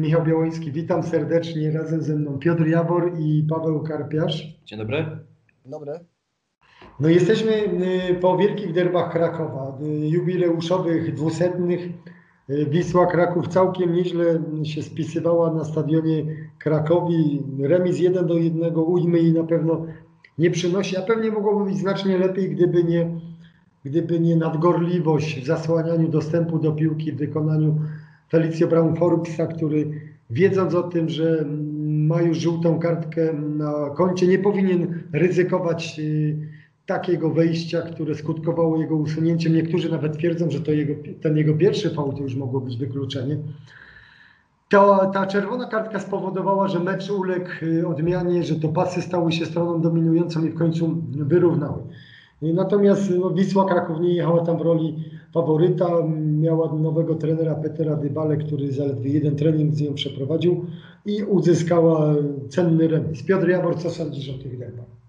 Michał Białoński, witam serdecznie. Razem ze mną Piotr Jawor i Paweł Karpiarz. Dzień dobry. Dobry. No jesteśmy y, po wielkich derbach Krakowa, y, jubileuszowych, dwusetnych. Y, Wisła Kraków całkiem nieźle się spisywała na stadionie Krakowi. Remis 1 do 1 ujmy i na pewno nie przynosi, a pewnie mogłoby być znacznie lepiej, gdyby nie, gdyby nie nadgorliwość w zasłanianiu dostępu do piłki w wykonaniu Felicio Brown Forbesa, który wiedząc o tym, że ma już żółtą kartkę na koncie, nie powinien ryzykować y, takiego wejścia, które skutkowało jego usunięciem. Niektórzy nawet twierdzą, że to jego, ten jego pierwszy faul to już mogło być wykluczenie. To, ta czerwona kartka spowodowała, że mecz uległ y, odmianie, że to pasy stały się stroną dominującą i w końcu wyrównały. Natomiast no, Wisła Kraków nie jechała tam w roli faworyta. Miała nowego trenera Petera Dybale, który zaledwie jeden trening z nią przeprowadził i uzyskała cenny remis. Piotr Jabor, co sądzisz o tych derbach?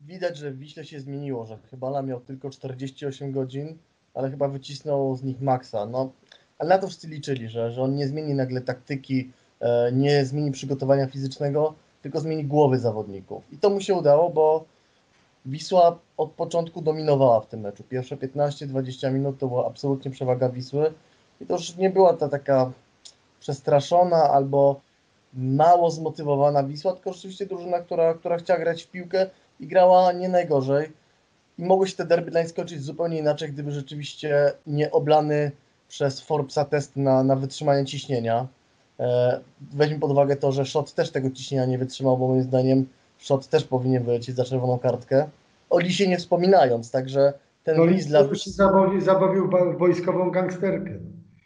Widać, że w Wiśle się zmieniło, że Chybala miał tylko 48 godzin, ale chyba wycisnął z nich maksa. No, ale na to wszyscy liczyli, że, że on nie zmieni nagle taktyki, e, nie zmieni przygotowania fizycznego, tylko zmieni głowy zawodników. I to mu się udało, bo Wisła od początku dominowała w tym meczu. Pierwsze 15-20 minut to była absolutnie przewaga Wisły i to już nie była ta taka przestraszona albo mało zmotywowana Wisła, tylko rzeczywiście drużyna, która, która chciała grać w piłkę i grała nie najgorzej. I mogło się te derby dla nich skończyć zupełnie inaczej, gdyby rzeczywiście nie oblany przez Forbesa test na, na wytrzymanie ciśnienia. E, weźmy pod uwagę to, że Shot też tego ciśnienia nie wytrzymał, bo moim zdaniem Shot też powinien wylecieć za czerwoną kartkę. O Lisie nie wspominając, także ten No Lis i dla... się zabawił, zabawił ba- wojskową gangsterkę.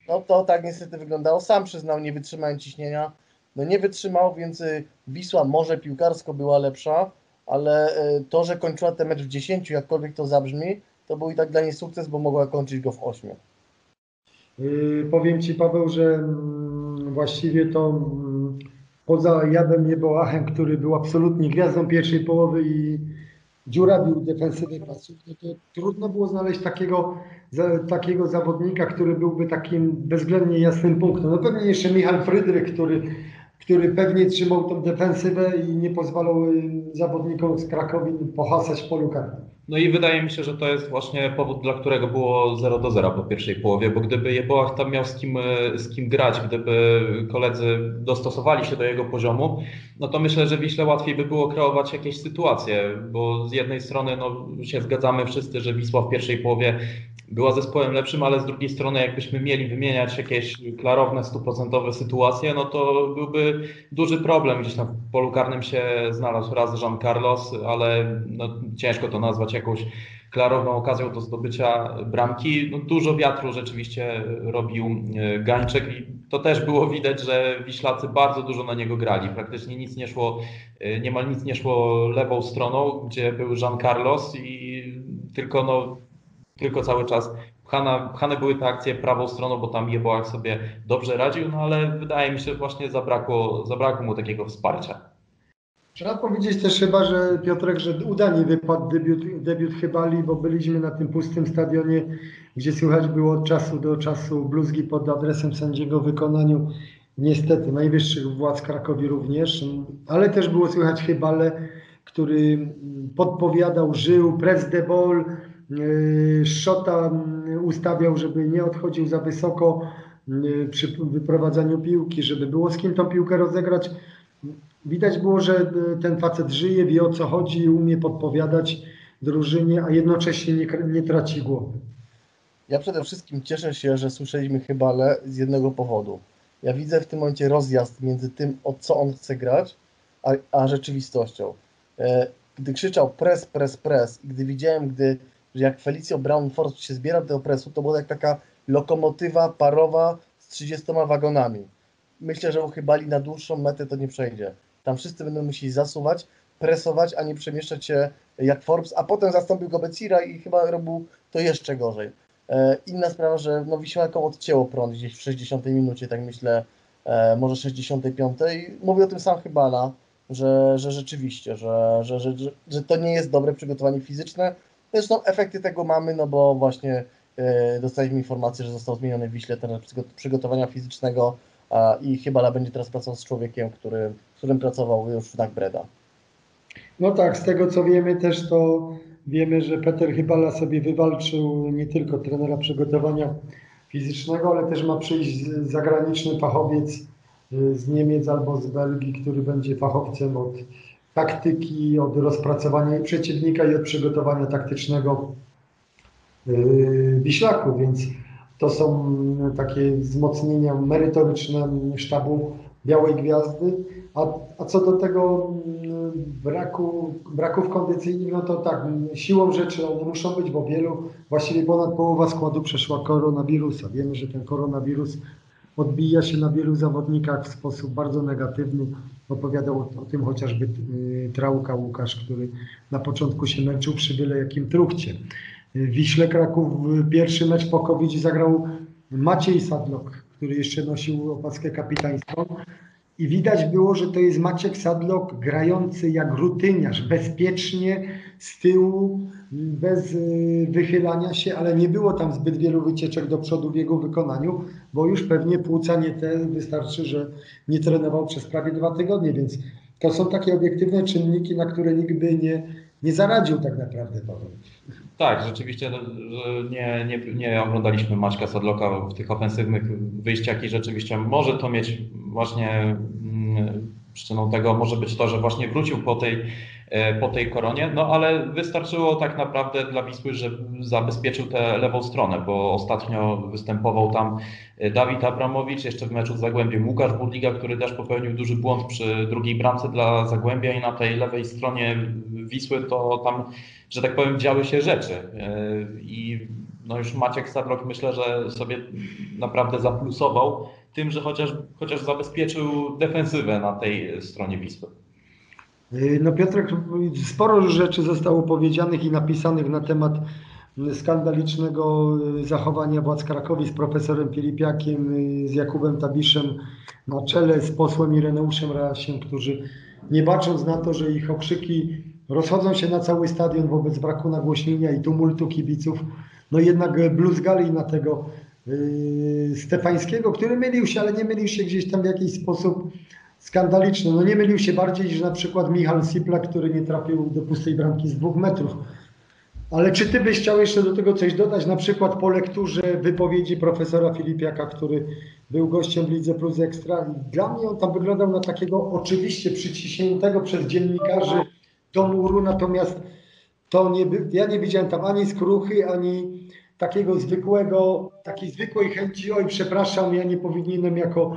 No to tak niestety wyglądało. Sam przyznał, nie wytrzymałem ciśnienia. No nie wytrzymał, więc y, Wisła może piłkarsko była lepsza, ale y, to, że kończyła ten mecz w 10, jakkolwiek to zabrzmi, to był i tak dla niej sukces, bo mogła kończyć go w 8. Yy, powiem Ci, Paweł, że mm, właściwie to mm, poza Jadem Niebołachem, który był absolutnie gwiazdą pierwszej połowy i dziurabił defensywę pasów, no to trudno było znaleźć takiego, za, takiego zawodnika, który byłby takim bezwzględnie jasnym punktem. No pewnie jeszcze Michał Frydrych, który, który pewnie trzymał tą defensywę i nie pozwalał y, zawodnikom z Krakowin pohasać polu karnym. No i wydaje mi się, że to jest właśnie powód, dla którego było 0 do 0 po pierwszej połowie, bo gdyby Jebołach tam miał z kim, z kim grać, gdyby koledzy dostosowali się do jego poziomu, no to myślę, że Wiśle łatwiej by było kreować jakieś sytuacje, bo z jednej strony no, się zgadzamy wszyscy, że Wisła w pierwszej połowie była zespołem lepszym, ale z drugiej strony jakbyśmy mieli wymieniać jakieś klarowne, stuprocentowe sytuacje, no to byłby duży problem. Gdzieś tam w polu karnym się znalazł raz Jean Carlos, ale no, ciężko to nazwać jakąś klarowną okazją do zdobycia bramki. No, dużo wiatru rzeczywiście robił e, Gańczek i to też było widać, że Wiślacy bardzo dużo na niego grali. Praktycznie nic nie szło, e, niemal nic nie szło lewą stroną, gdzie był Jean Carlos i tylko no, tylko cały czas pchane, pchane były te akcje prawą stroną, bo tam Jebołach sobie dobrze radził, no ale wydaje mi się, że właśnie zabrakło, zabrakło mu takiego wsparcia. Trzeba powiedzieć też chyba, że Piotrek, że udanie wypadł debiut, debiut Chybali, bo byliśmy na tym pustym stadionie, gdzie słychać było od czasu do czasu bluzgi pod adresem sędziego w wykonaniu niestety najwyższych władz Krakowi również, ale też było słychać Chybale, który podpowiadał, żył, press the ball, yy, Szota ustawiał, żeby nie odchodził za wysoko yy, przy wyprowadzaniu piłki, żeby było z kim tą piłkę rozegrać. Widać było, że ten facet żyje, wie o co chodzi, umie podpowiadać drużynie, a jednocześnie nie, nie traci głowy. Ja przede wszystkim cieszę się, że słyszeliśmy Chybale z jednego powodu. Ja widzę w tym momencie rozjazd między tym, o co on chce grać, a, a rzeczywistością. E, Gdy krzyczał press, press, press i gdy widziałem, gdy, że jak Felicio Brown Force się zbiera do tego pressu, to była jak taka lokomotywa parowa z 30 wagonami. Myślę, że u Chybali na dłuższą metę to nie przejdzie. Tam wszyscy będą musieli zasuwać, presować, a nie przemieszczać się jak Forbes, a potem zastąpił go Becira i chyba robił to jeszcze gorzej. E, Inna sprawa, że no Wiślakom odcięło prąd gdzieś w 60 minucie, tak myślę, e, może 65. Mówi o tym sam Chybala, że, że rzeczywiście, że, że, że, że, to nie jest dobre przygotowanie fizyczne. Zresztą efekty tego mamy, no bo właśnie e, dostaliśmy informację, że został zmieniony w Wiśle ten przygotowania fizycznego i Chybala będzie teraz pracował z człowiekiem, który, z którym pracował już w Breda. No tak, z tego co wiemy też to wiemy, że Peter Chybala sobie wywalczył nie tylko trenera przygotowania fizycznego, ale też ma przyjść zagraniczny fachowiec y, z Niemiec albo z Belgii, który będzie fachowcem od taktyki, od rozpracowania i przeciwnika i od przygotowania taktycznego y, Wiślaku, więc to są takie wzmocnienia merytoryczne sztabu Białej Gwiazdy. A, a co do tego mm, braku, braków kondycyjnych, no to tak, siłą rzeczy one muszą być, bo wielu, właściwie ponad połowa składu przeszła koronawirusa. Wiemy, że ten koronawirus odbija się na wielu zawodnikach w sposób bardzo negatywny. Opowiadał o, o tym chociażby y, Trauka Łukasz, który na początku się męczył przy byle jakim truchcie. Y, Wiśle Kraków pierwszy mecz po covid zagrał Maciej Sadlok, który jeszcze nosił opaskę kapitańską. I widać było, że to jest Maciek Sadlok grający jak rutyniarz, bezpiecznie z tyłu, bez y, wychylania się, ale nie było tam zbyt wielu wycieczek do przodu w jego wykonaniu, bo już pewnie płuca nie te, wystarczy, że nie trenował przez prawie dwa tygodnie, więc to są takie obiektywne czynniki, na które nikt by nie, nie zaradził tak naprawdę. Powiem. Tak, rzeczywiście no, nie, nie, nie oglądaliśmy Maćka Sadloka w tych ofensywnych wyjściach i rzeczywiście może to mieć właśnie mm, przyczyną tego może być to, że właśnie wrócił po tej, po tej koronie, no ale wystarczyło tak naprawdę dla Wisły, że zabezpieczył tę lewą stronę, bo ostatnio występował tam e, Dawid Abramowicz, jeszcze w meczu z Zagłębiem Łukasz Budliga, który też popełnił duży błąd przy drugiej bramce dla Zagłębia i na tej lewej stronie Wisły to tam że tak powiem, działy się rzeczy. E, I no już Maciek Sadlok myślę, że sobie naprawdę zaplusował tym, że chociaż, chociaż zabezpieczył defensywę na tej stronie Wisły. E, no Piotrek, sporo rzeczy zostało powiedzianych i napisanych na temat skandalicznego zachowania władz Krakowi z profesorem Filipiakiem, z Jakubem Tabiszem na czele, z posłem Ireneuszem Rasiem, którzy nie bacząc na to, że ich okrzyki rozchodzą się na cały stadion wobec braku nagłośnienia i tumultu kibiców. No jednak bluzgali na tego Stefańskiego, który mylił się, ale nie mylił się gdzieś tam w jakiś sposób skandaliczny. No nie mylił się bardziej niż na przykład Michal Sipla, który nie trafił do pustej bramki z dwóch metrów. Ale czy ty byś chciał jeszcze do tego coś dodać? Na przykład po lekturze wypowiedzi profesora Filipiaka, który był gościem w Lidze Plus Ekstra. Dla mnie on tam wyglądał na takiego oczywiście przyciśniętego przez dziennikarzy do muru, natomiast to nie, ja nie widziałem tam ani skruchy, ani takiego zwykłego, takiej zwykłej chęci, oj przepraszam, ja nie powinienem jako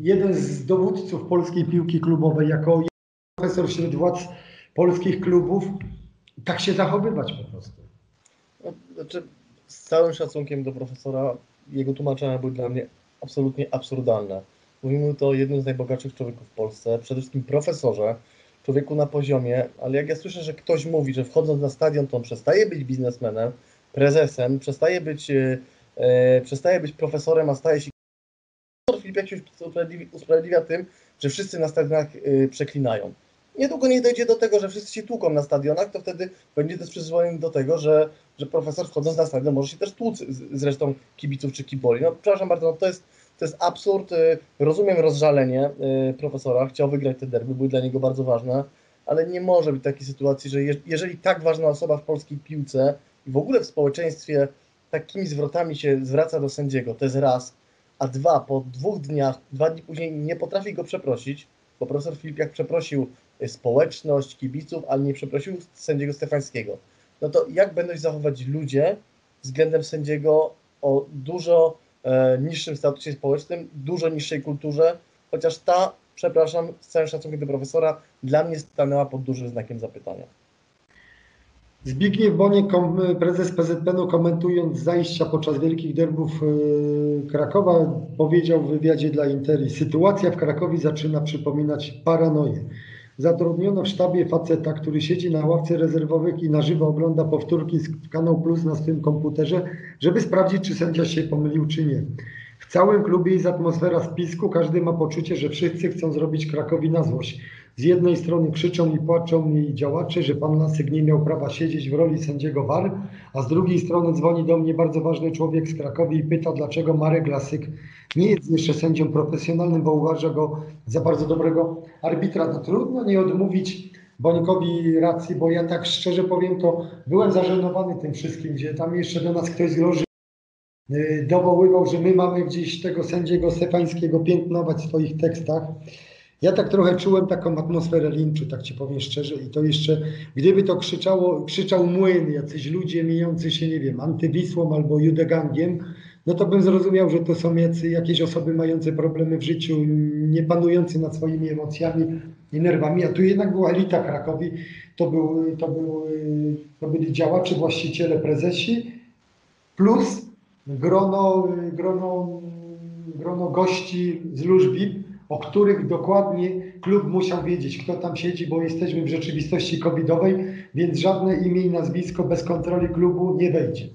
jeden z dowódców polskiej piłki klubowej, jako profesor wśród władz polskich klubów, tak się zachowywać po prostu. No, znaczy, z całym szacunkiem do profesora, jego tłumaczenia były dla mnie absolutnie absurdalne. Mówimy tu o jednym z najbogatszych człowieków w Polsce, przede wszystkim profesorze, człowieku na poziomie, ale jak ja słyszę, że ktoś mówi, że wchodząc na stadion, to on przestaje być biznesmenem, prezesem, przestaje być, e, e przestaje być profesorem, a staje się. Filip jak się usprawiedliwia, tym, że wszyscy na stadionach e, przeklinają. Niedługo nie dojdzie do tego, że wszyscy się tłuką na stadionach, to wtedy będzie też przyzwoleniem do tego, że, że profesor wchodząc na stadion może się też tłuc z, z kibiców czy kiboli. No przepraszam bardzo, no to jest to jest absurd. Y, rozumiem rozżalenie y, profesora, chciał wygrać te derby, były dla niego bardzo ważne, ale nie może być takiej sytuacji, że jeżeli tak ważna osoba w polskiej piłce w ogóle w społeczeństwie takimi zwrotami się zwraca do sędziego, to jest raz, a dwa, po dwóch dniach, dwa dni później nie potrafi go przeprosić, bo profesor Filipiak przeprosił y, społeczność, kibiców, ale nie przeprosił sędziego Stefańskiego. No to jak będą się zachować ludzie względem sędziego o dużo E, niższym statusie społecznym, dużo niższej kulturze, chociaż ta, przepraszam, z całym szacunkiem do profesora, dla mnie stanęła pod dużym znakiem zapytania. Zbigniew Boniek, prezes PZPN-u, komentując zajścia podczas wielkich derbów e, Krakowa, powiedział w wywiadzie dla Interi: Sytuacja w Krakowie zaczyna przypominać paranoję. Zatrudniono w sztabie faceta, który siedzi na ławce rezerwowych i na żywo ogląda powtórki z Kanał Plus na swoim komputerze, żeby sprawdzić, czy sędzia się pomylił, czy nie. W całym klubie jest atmosfera spisku, każdy ma poczucie, że wszyscy chcą zrobić Krakowi na złość. Z jednej strony krzyczą i płaczą mi działacze, że pan Lasyk nie miał prawa siedzieć w roli sędziego VAR, a z drugiej strony dzwoni do mnie bardzo ważny człowiek z Krakowi i pyta, dlaczego Marek Lasyk nie jest jeszcze sędzią profesjonalnym, bo uważa go za bardzo dobrego arbitra. No trudno nie odmówić Bońkowi racji, bo ja tak szczerze powiem, to byłem zażenowany tym wszystkim, gdzie tam jeszcze do nas ktoś z loży yy, dowoływał, że my mamy gdzieś tego sędziego Stefańskiego piętnować w swoich tekstach. Ja tak trochę czułem taką atmosferę linczu, tak ci powiem szczerze i to jeszcze, gdyby to krzyczało, krzyczał młyn, jacyś ludzie mijający się, nie wiem, antywisłą albo judegangiem, no to bym zrozumiał, że to są jacy, jakieś osoby mające problemy w życiu, nie panujące nad swoimi emocjami i nerwami, a tu jednak była elita Krakowi, to, był, to, był, to byli działacze, właściciele, prezesi, plus grono, grono, grono gości z lóż VIP, o których dokładnie klub musiał wiedzieć, kto tam siedzi, bo jesteśmy w rzeczywistości covidowej, więc żadne imię i nazwisko bez kontroli klubu nie wejdzie.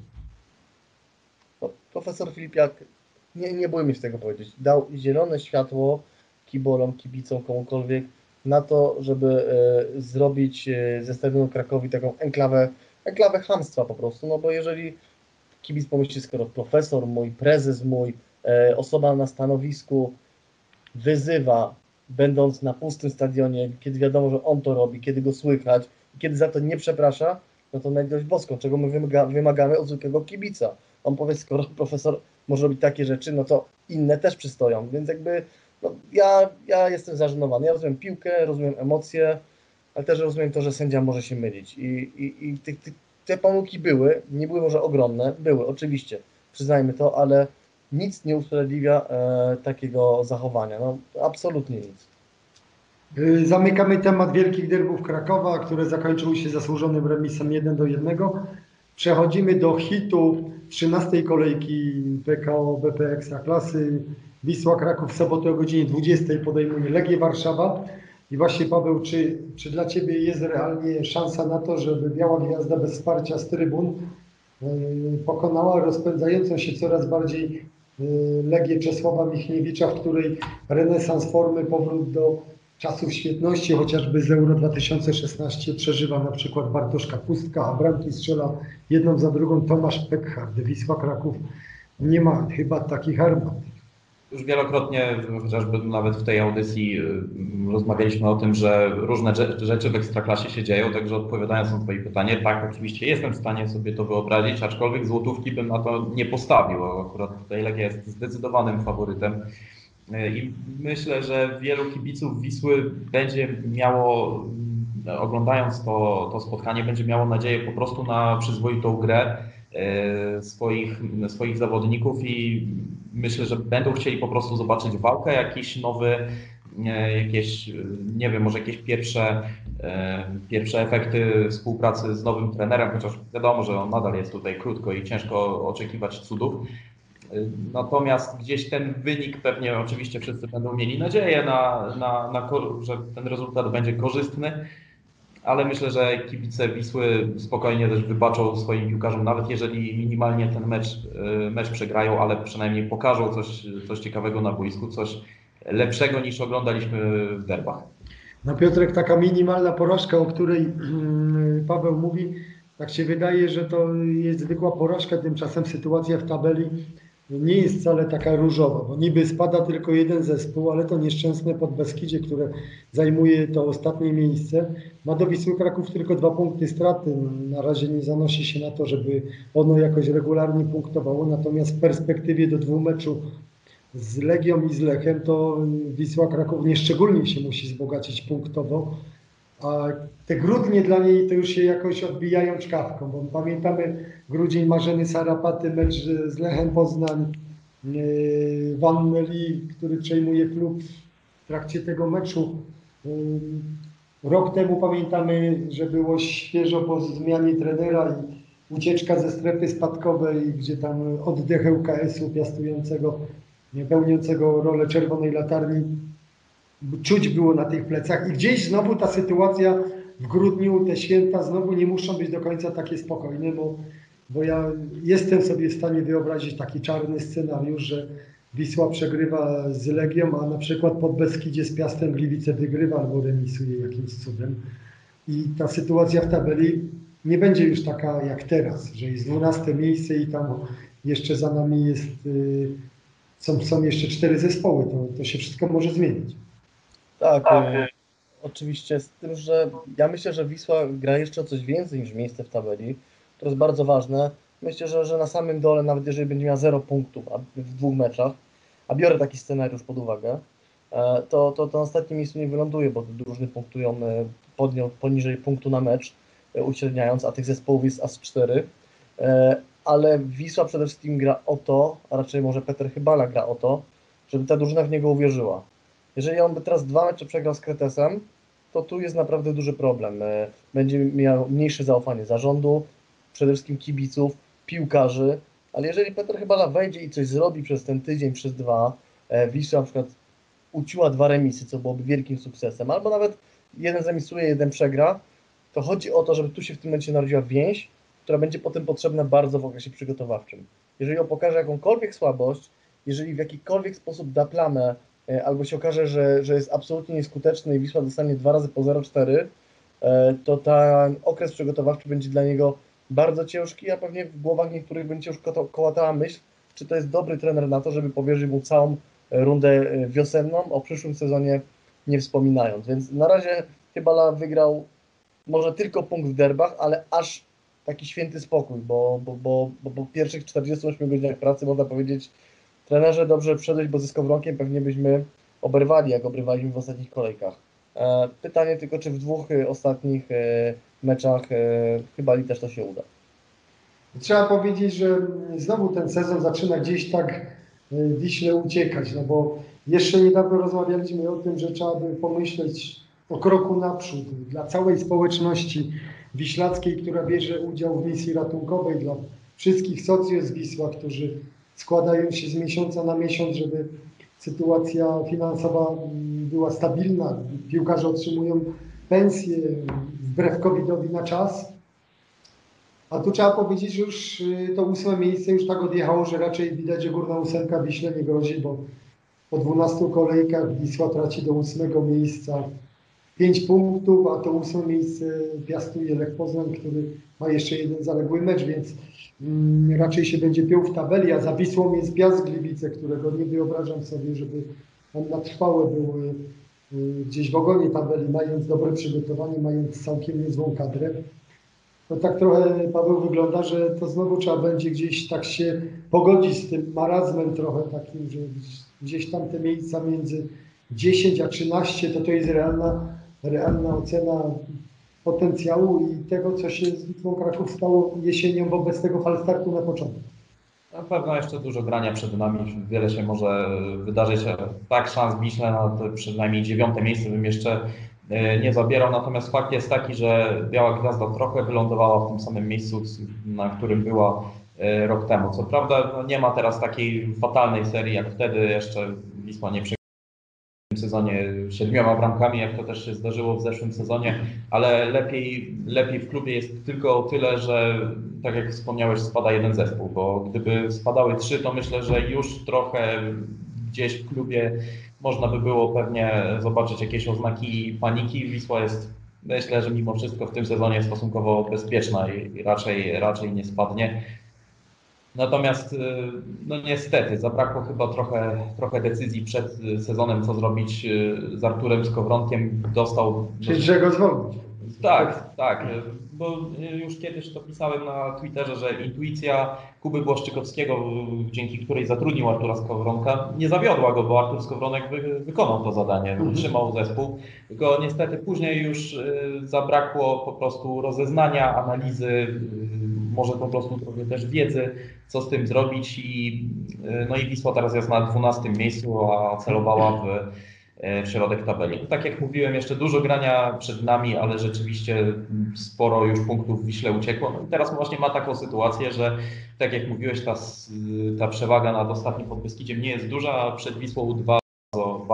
No, profesor Filipiak, nie, nie bójmy się tego powiedzieć, dał zielone światło kibolom, kibicom, komukolwiek na to, żeby e, zrobić e, ze Stadionu Krakowi taką enklawę, enklawę hamstwa po prostu, no bo jeżeli kibic pomyśli, skoro profesor mój, prezes mój, e, osoba na stanowisku wyzywa, będąc na pustym stadionie, kiedy wiadomo, że on to robi, kiedy go słychać, kiedy za to nie przeprasza, no to na litość boską, czego my wymaga, wymagamy od zwykłego kibica. On powie, skoro profesor może robić takie rzeczy, no to inne też przystoją, więc jakby no, ja, ja jestem zażenowany. Ja rozumiem piłkę, rozumiem emocje, ale też rozumiem to, że sędzia może się mylić. I, i, i te, te, te pomyłki były, nie były może ogromne, były oczywiście, przyznajmy to, ale nic nie usprawiedliwia e, takiego zachowania. No, absolutnie nic. Y, Zamykamy temat wielkich derbów Krakowa, które zakończyły się zasłużonym remisem 1 do 1. Przechodzimy do hitu 13 kolejki PKO BP Ekstraklasy. Wisła Kraków w sobotę o godzinie 20 podejmuje Legię Warszawa. I właśnie Paweł, czy, czy dla Ciebie jest realnie szansa na to, żeby Biała Gwiazda bez wsparcia z trybun y, pokonała rozpędzającą się coraz bardziej Legię Czesława Michniewicza, w której renesans formy, powrót do czasów świetności, chociażby z Euro 2016 przeżywa na przykład Bartosz Kapustka, a bramki strzela jedną za drugą Tomasz Pekhard. Wisła Kraków nie ma chyba takich armat. Już wielokrotnie, chociażby nawet w tej audycji, y, rozmawialiśmy o tym, że różne rzeczy w ekstraklasie się dzieją, także odpowiadając na Twoje pytanie, tak, oczywiście jestem w stanie sobie to wyobrazić, aczkolwiek złotówki bym na to nie postawił. Akurat tutaj Legia jest zdecydowanym faworytem. Y, I myślę, że wielu kibiców Wisły będzie miało, oglądając to, to spotkanie, będzie miało nadzieję po prostu na przyzwoitą grę y, swoich, swoich zawodników i myślę, że będą chcieli po prostu zobaczyć walkę, jakiś nowy, jakieś, nie wiem, może jakieś pierwsze, pierwsze efekty współpracy z nowym trenerem, chociaż wiadomo, że on nadal jest tutaj krótko i ciężko oczekiwać cudów. Natomiast gdzieś ten wynik pewnie oczywiście wszyscy będą mieli nadzieję na, na, na że ten rezultat będzie korzystny, ale myślę, że kibice Wisły spokojnie też wybaczą swoim piłkarzom, nawet jeżeli minimalnie ten mecz, mecz przegrają, ale przynajmniej pokażą coś, coś ciekawego na boisku, coś lepszego niż oglądaliśmy w derbach. No Piotrek, taka minimalna porażka, o której mm, Paweł mówi, tak się wydaje, że to jest zwykła porażka, tymczasem sytuacja w tabeli nie jest wcale taka różowa, bo niby spada tylko jeden zespół, ale to nieszczęsne Podbeskidzie, które zajmuje to ostatnie miejsce, ma do Wisły Kraków tylko dwa punkty straty. Na razie nie zanosi się na to, żeby ono jakoś regularnie punktowało, natomiast w perspektywie do dwóch meczów z Legią i z Lechem, to Wisła Kraków nieszczególnie się musi wzbogacić punktowo, a te grudnie dla niej to już się jakoś odbijają czkawką, bo pamiętamy grudzień Marzeny Sarapaty, mecz z Lechem Poznań, yy, Van Meli, który przejmuje klub w trakcie tego meczu. Yy, rok temu pamiętamy, że było świeżo po zmianie trenera i ucieczka ze strefy spadkowej, gdzie tam oddech ŁKS-u piastującego, pełniącego rolę czerwonej latarni czuć było na tych plecach. I gdzieś znowu ta sytuacja w grudniu, te święta znowu nie muszą być do końca takie spokojne, bo, bo ja jestem sobie w stanie wyobrazić taki czarny scenariusz, że Wisła przegrywa z Legią, a na przykład pod Beskidzie z Piastem Gliwice wygrywa albo remisuje jakimś cudem. I ta sytuacja w tabeli nie będzie już taka jak teraz, że jest 12 miejsce i tam jeszcze za nami jest, y, są, są jeszcze cztery zespoły. To, to się wszystko może zmienić. Tak, e, oczywiście z tym, że ja myślę, że Wisła gra jeszcze o coś więcej niż miejsce w tabeli. To jest bardzo ważne. Myślę, że, że na samym dole, nawet jeżeli będzie miała 0 punktów w dwóch meczach, a biorę taki scenariusz pod uwagę, e, to, to, to na ostatnim miejscu nie wyląduje, bo drużyny punktują e, podnią, poniżej punktu na mecz, uśredniając, a tych zespołów jest aż 4. E, Ale Wisła przede wszystkim gra o to, a raczej może Peter Chybala gra o to, żeby ta drużyna w niego uwierzyła. Jeżeli on by teraz dwa mecze przegrał z Kretesem, to tu jest naprawdę duży problem. E, Będzie miał mniejsze zaufanie zarządu, przede wszystkim kibiców, piłkarzy, ale jeżeli Peter Chybala wejdzie i coś zrobi przez ten tydzień, przez dwa, e, Wisła na przykład uciła dwa remisy, co byłoby wielkim sukcesem, albo nawet jeden zremisuje, jeden przegra, to chodzi o to, żeby tu się w tym momencie narodziła więź, która będzie potem potrzebna bardzo w okresie przygotowawczym. Jeżeli on pokaże jakąkolwiek słabość, jeżeli w jakikolwiek sposób da plamę, albo się okaże, że, że jest absolutnie nieskuteczny i Wisła dostanie dwa razy po 0,4, e, to ten okres przygotowawczy będzie dla niego bardzo ciężki, a pewnie w głowach niektórych będzie już kołatała myśl, czy to jest dobry trener na to, żeby powierzyć mu całą e, rundę e, wiosenną, o przyszłym sezonie nie wspominając. Więc na razie Chybala wygrał może tylko punkt w derbach, ale aż taki święty spokój, bo, bo, bo, bo po pierwszych 48 godzinach pracy można powiedzieć, trenerze dobrze wszedłeś, bo ze Skowronkiem pewnie byśmy oberwali, jak obrywaliśmy w ostatnich kolejkach. E, Pytanie tylko, czy w dwóch e, ostatnich e, meczach Chybali też to się uda. Trzeba powiedzieć, że znowu ten sezon zaczyna gdzieś tak Wiśle uciekać, no bo jeszcze niedawno rozmawialiśmy o tym, że trzeba by pomyśleć o kroku naprzód dla całej społeczności wiślackiej, która bierze udział w misji ratunkowej, dla wszystkich socjów z Wisła, którzy składają się z miesiąca na miesiąc, żeby sytuacja finansowa mm, była stabilna. Piłkarze otrzymują pensje wbrew COVID-owi na czas. A tu trzeba powiedzieć, że już y, to ósme miejsce już tak odjechało, że raczej widać, że górna ósemka Wiśle nie grozi, bo po 12 kolejkach Wisła traci do ósmego miejsca 5 punktów, a to ósme miejsce piastuje Lech Poznań, który ma jeszcze jeden zaległy mecz, więc mm, raczej się będzie piął w tabeli, a za Wisłą jest Piast Gliwice, którego nie wyobrażam sobie, żeby on na trwałe był y, y, gdzieś w ogonie tabeli, mając dobre przygotowanie, mając całkiem niezłą kadrę. To tak trochę, Paweł, wygląda, że to znowu trzeba będzie gdzieś tak się pogodzić z tym marazmem trochę takim, że gdzieś tam te miejsca między 10 a 13 to to jest realna, realna ocena potencjału i tego, co się z Wisłą Kraków stało jesienią wobec tego falstartu na początku. Na pewno jeszcze dużo grania przed nami, wiele się może wydarzyć. Tak, szans Wiśle na to przynajmniej dziewiąte miejsce bym jeszcze e, nie zabierał, natomiast fakt jest taki, że Biała Gwiazda trochę wylądowała w tym samym miejscu, na którym była e, rok temu. Co prawda no nie ma teraz takiej fatalnej serii jak wtedy, jeszcze Wisła nie przegrała sezonie siedmioma bramkami, jak to też się zdarzyło w zeszłym sezonie, ale lepiej, lepiej w klubie jest tylko o tyle, że tak jak wspomniałeś, spada jeden zespół, bo gdyby spadały trzy, to myślę, że już trochę gdzieś w klubie można by było pewnie zobaczyć jakieś oznaki paniki. Wisła jest, myślę, że mimo wszystko w tym sezonie stosunkowo bezpieczna i raczej, raczej nie spadnie. Natomiast y, no niestety zabrakło chyba trochę, trochę decyzji przed sezonem, co zrobić y, z Arturem Skowronkiem. Dostał. Czyli że go zwolnić. Tak, tak, bo już kiedyś to pisałem na Twitterze, że intuicja Kuby Błaszczykowskiego, dzięki której zatrudnił Artura Skowronka, nie zawiodła go, bo Artur Skowronek wy, wykonał to zadanie, Mhm. utrzymał zespół, tylko niestety później już y, zabrakło po prostu rozeznania, analizy, y, może po prostu trochę też wiedzy, co z tym zrobić i, y, no i Wisła teraz jest na 12 miejscu, a celowała w w środek tabeli. Tak jak mówiłem, jeszcze dużo grania przed nami, ale rzeczywiście sporo już punktów Wiśle uciekło. No i teraz właśnie ma taką sytuację, że tak jak mówiłeś, ta, ta przewaga nad ostatnim Podbeskidziem nie jest duża, a przed Wisłą dwa bardzo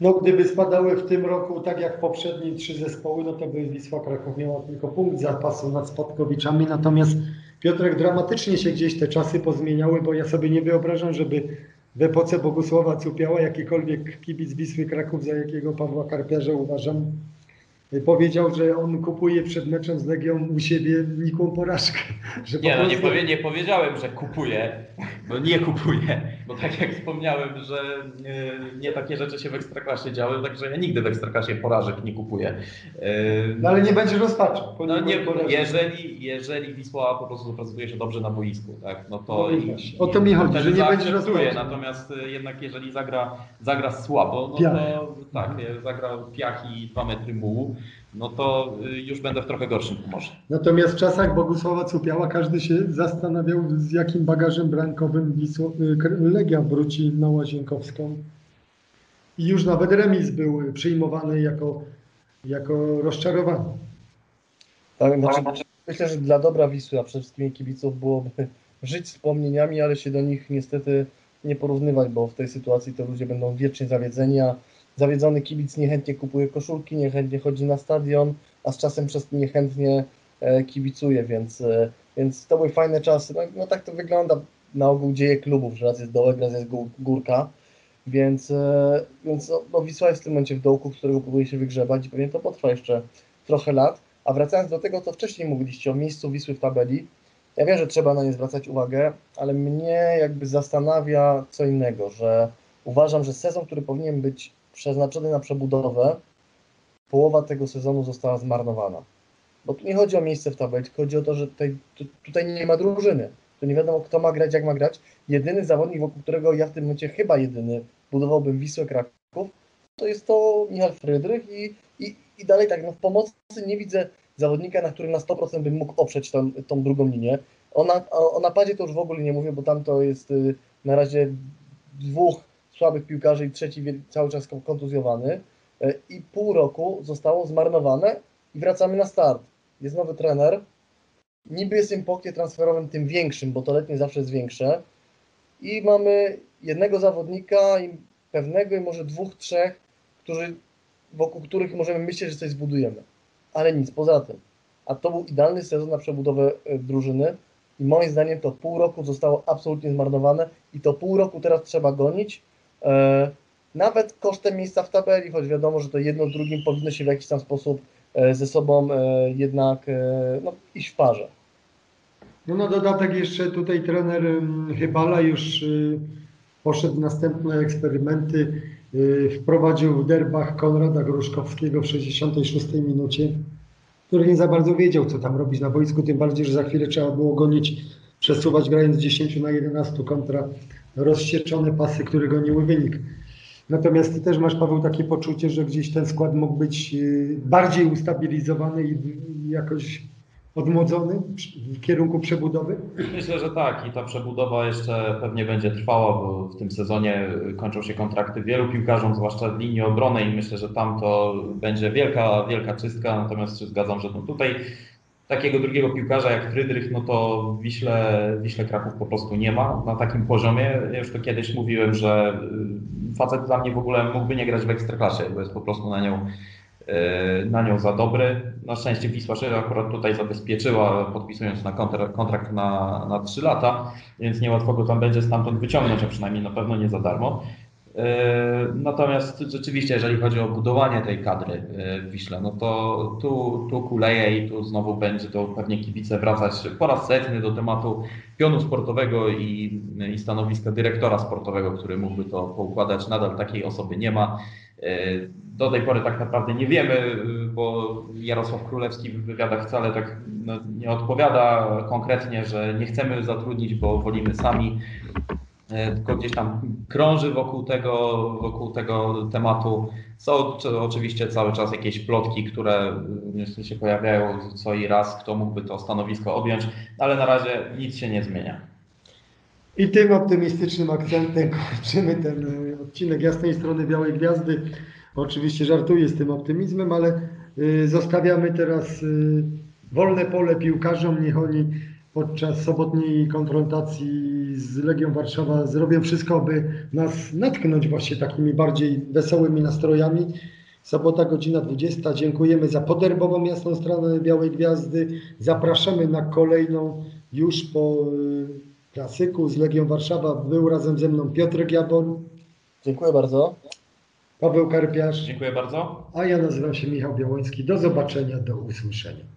No gdyby spadały w tym roku tak jak poprzednie trzy zespoły, no to by Wisła Kraków miała tylko punkt zapasu nad Spadkowiczami, natomiast Piotrek dramatycznie się gdzieś te czasy pozmieniały, bo ja sobie nie wyobrażam, żeby w epoce Bogusława Cupiała, jakikolwiek kibic Wisły Kraków, za jakiego Pawła Karpiarza uważam, powiedział, że on kupuje przed meczem z Legią u siebie nikłą porażkę. Że po Nie, no nie, prostu- powie, nie powiedziałem, że kupuję, bo nie kupuję, bo tak jak wspomniałem, że nie, nie takie rzeczy się w Ekstraklasie działy, także ja nigdy w Ekstraklasie porażek nie kupuję. Yy, No ale nie będzie rozpaczą. po No nie, jeżeli, jeżeli Wisła po prostu prezentuje się dobrze na boisku, tak, no to No i o to mi chodzi, że nie będzie rozpaczy. Natomiast y, jednak jeżeli zagra, zagra słabo, no Piach. to tak, zagra piach i dwa metry mułu, no to y, już będę w trochę gorszym humorze. Natomiast w czasach Bogusława Cupiała każdy się zastanawiał, z jakim bagażem brankowym Wisło, y, Legia wróci na Łazienkowską. I już nawet remis był przyjmowany jako, jako rozczarowanie. Tak, znaczy, myślę, że dla dobra Wisły, a przede wszystkim kibiców byłoby żyć wspomnieniami, ale się do nich niestety nie porównywać, bo w tej sytuacji to ludzie będą wiecznie zawiedzeni, a zawiedzony kibic niechętnie kupuje koszulki, niechętnie chodzi na stadion, a z czasem przez to niechętnie e, kibicuje, więc, e, więc to były fajne czasy. No, no tak to wygląda na ogół dzieje klubów, że raz jest dołek, raz jest gó- górka, więc, e, więc no, no Wisła jest w tym momencie w dołku, którego próbuje się wygrzebać i pewnie to potrwa jeszcze trochę lat. A wracając do tego, co wcześniej mówiliście o miejscu Wisły w tabeli, ja wiem, że trzeba na nie zwracać uwagę, ale mnie jakby zastanawia co innego, że uważam, że sezon, który powinien być przeznaczony na przebudowę, połowa tego sezonu została zmarnowana. Bo tu nie chodzi o miejsce w tabeli, chodzi o to, że tutaj, tu, tutaj nie ma drużyny. Tu nie wiadomo, kto ma grać, jak ma grać. Jedyny zawodnik, wokół którego ja w tym momencie chyba jedyny budowałbym Wisłę Kraków, to jest to Michal Frydrych i, i, i dalej tak, no w pomocy nie widzę zawodnika, na którym na 100% bym mógł oprzeć tą, tą drugą linię. O, na, o, o napadzie to już w ogóle nie mówię, bo tam to jest y, na razie dwóch słabych piłkarzy i trzeci cały czas kon- kontuzjowany Y, i pół roku zostało zmarnowane i wracamy na start. Jest nowy trener, niby jest im po oknie transferowym tym większym, bo to letnie zawsze jest większe i mamy jednego zawodnika i pewnego i może dwóch, trzech, którzy, wokół których możemy myśleć, że coś zbudujemy. Ale nic poza tym. A to był idealny sezon na przebudowę e, drużyny i moim zdaniem to pół roku zostało absolutnie zmarnowane i to pół roku teraz trzeba gonić. E, nawet kosztem miejsca w tabeli, choć wiadomo, że to jedno drugim powinno się w jakiś tam sposób e, ze sobą e, jednak no, iść w parze. No na dodatek jeszcze tutaj trener Chybala już y, poszedł w następne eksperymenty. Y, wprowadził w derbach Konrada Gruszkowskiego w 66 minucie, który nie za bardzo wiedział, co tam robić na boisku, tym bardziej, że za chwilę trzeba było gonić, przesuwać grając z 10 na 11 kontra rozsieczone pasy, które goniły wynik. Natomiast ty też masz, Paweł, takie poczucie, że gdzieś ten skład mógł być y, bardziej ustabilizowany i jakoś odmłodzony w kierunku przebudowy? Myślę, że tak i ta przebudowa jeszcze pewnie będzie trwała, bo w tym sezonie kończą się kontrakty wielu piłkarzom, zwłaszcza w linii obrony i myślę, że tam to będzie wielka, wielka czystka, natomiast się zgadzam, że tutaj takiego drugiego piłkarza jak Frydrych, no to w Wiśle, Wiśle Kraków po prostu nie ma na takim poziomie. Ja już to kiedyś mówiłem, że y, facet dla mnie w ogóle mógłby nie grać w Ekstraklasie, bo jest po prostu na nią y, na nią za dobry. Na szczęście Wisła się akurat tutaj zabezpieczyła, podpisując na kontrakt, kontrakt na, na 3 lata, więc niełatwo go tam będzie stamtąd wyciągnąć, a przynajmniej na pewno nie za darmo. Yy, Natomiast rzeczywiście, jeżeli chodzi o budowanie tej kadry yy, w Wiśle, no to tu, tu kuleje i tu znowu będzie to pewnie kibice wracać po raz setny do tematu pionu sportowego i, i stanowiska dyrektora sportowego, który mógłby to poukładać. Nadal takiej osoby nie ma. Yy, Do tej pory tak naprawdę nie wiemy, bo Jarosław Królewski w wywiadach wcale tak no, nie odpowiada konkretnie, że nie chcemy zatrudnić, bo wolimy sami tylko gdzieś tam krąży wokół tego, wokół tego tematu. Są czy- oczywiście cały czas jakieś plotki, które się pojawiają co i raz, kto mógłby to stanowisko objąć, ale na razie nic się nie zmienia. I tym optymistycznym akcentem kończymy ten y, odcinek Jasnej Strony Białej Gwiazdy. Oczywiście żartuję z tym optymizmem, ale y, zostawiamy teraz wolne pole piłkarzom. Niech oni podczas sobotniej konfrontacji z Legią Warszawa zrobią wszystko, by nas natknąć właśnie takimi bardziej wesołymi nastrojami. Sobota, godzina 20. Dziękujemy za poderbową Jasną Stronę Białej Gwiazdy. Zapraszamy na kolejną już po y, klasyku. Z Legią Warszawa był razem ze mną Piotr Giabon, Dziękuję bardzo. Paweł Karpiarz, Dziękuję bardzo. a ja nazywam się Michał Białoński. Do zobaczenia, do usłyszenia.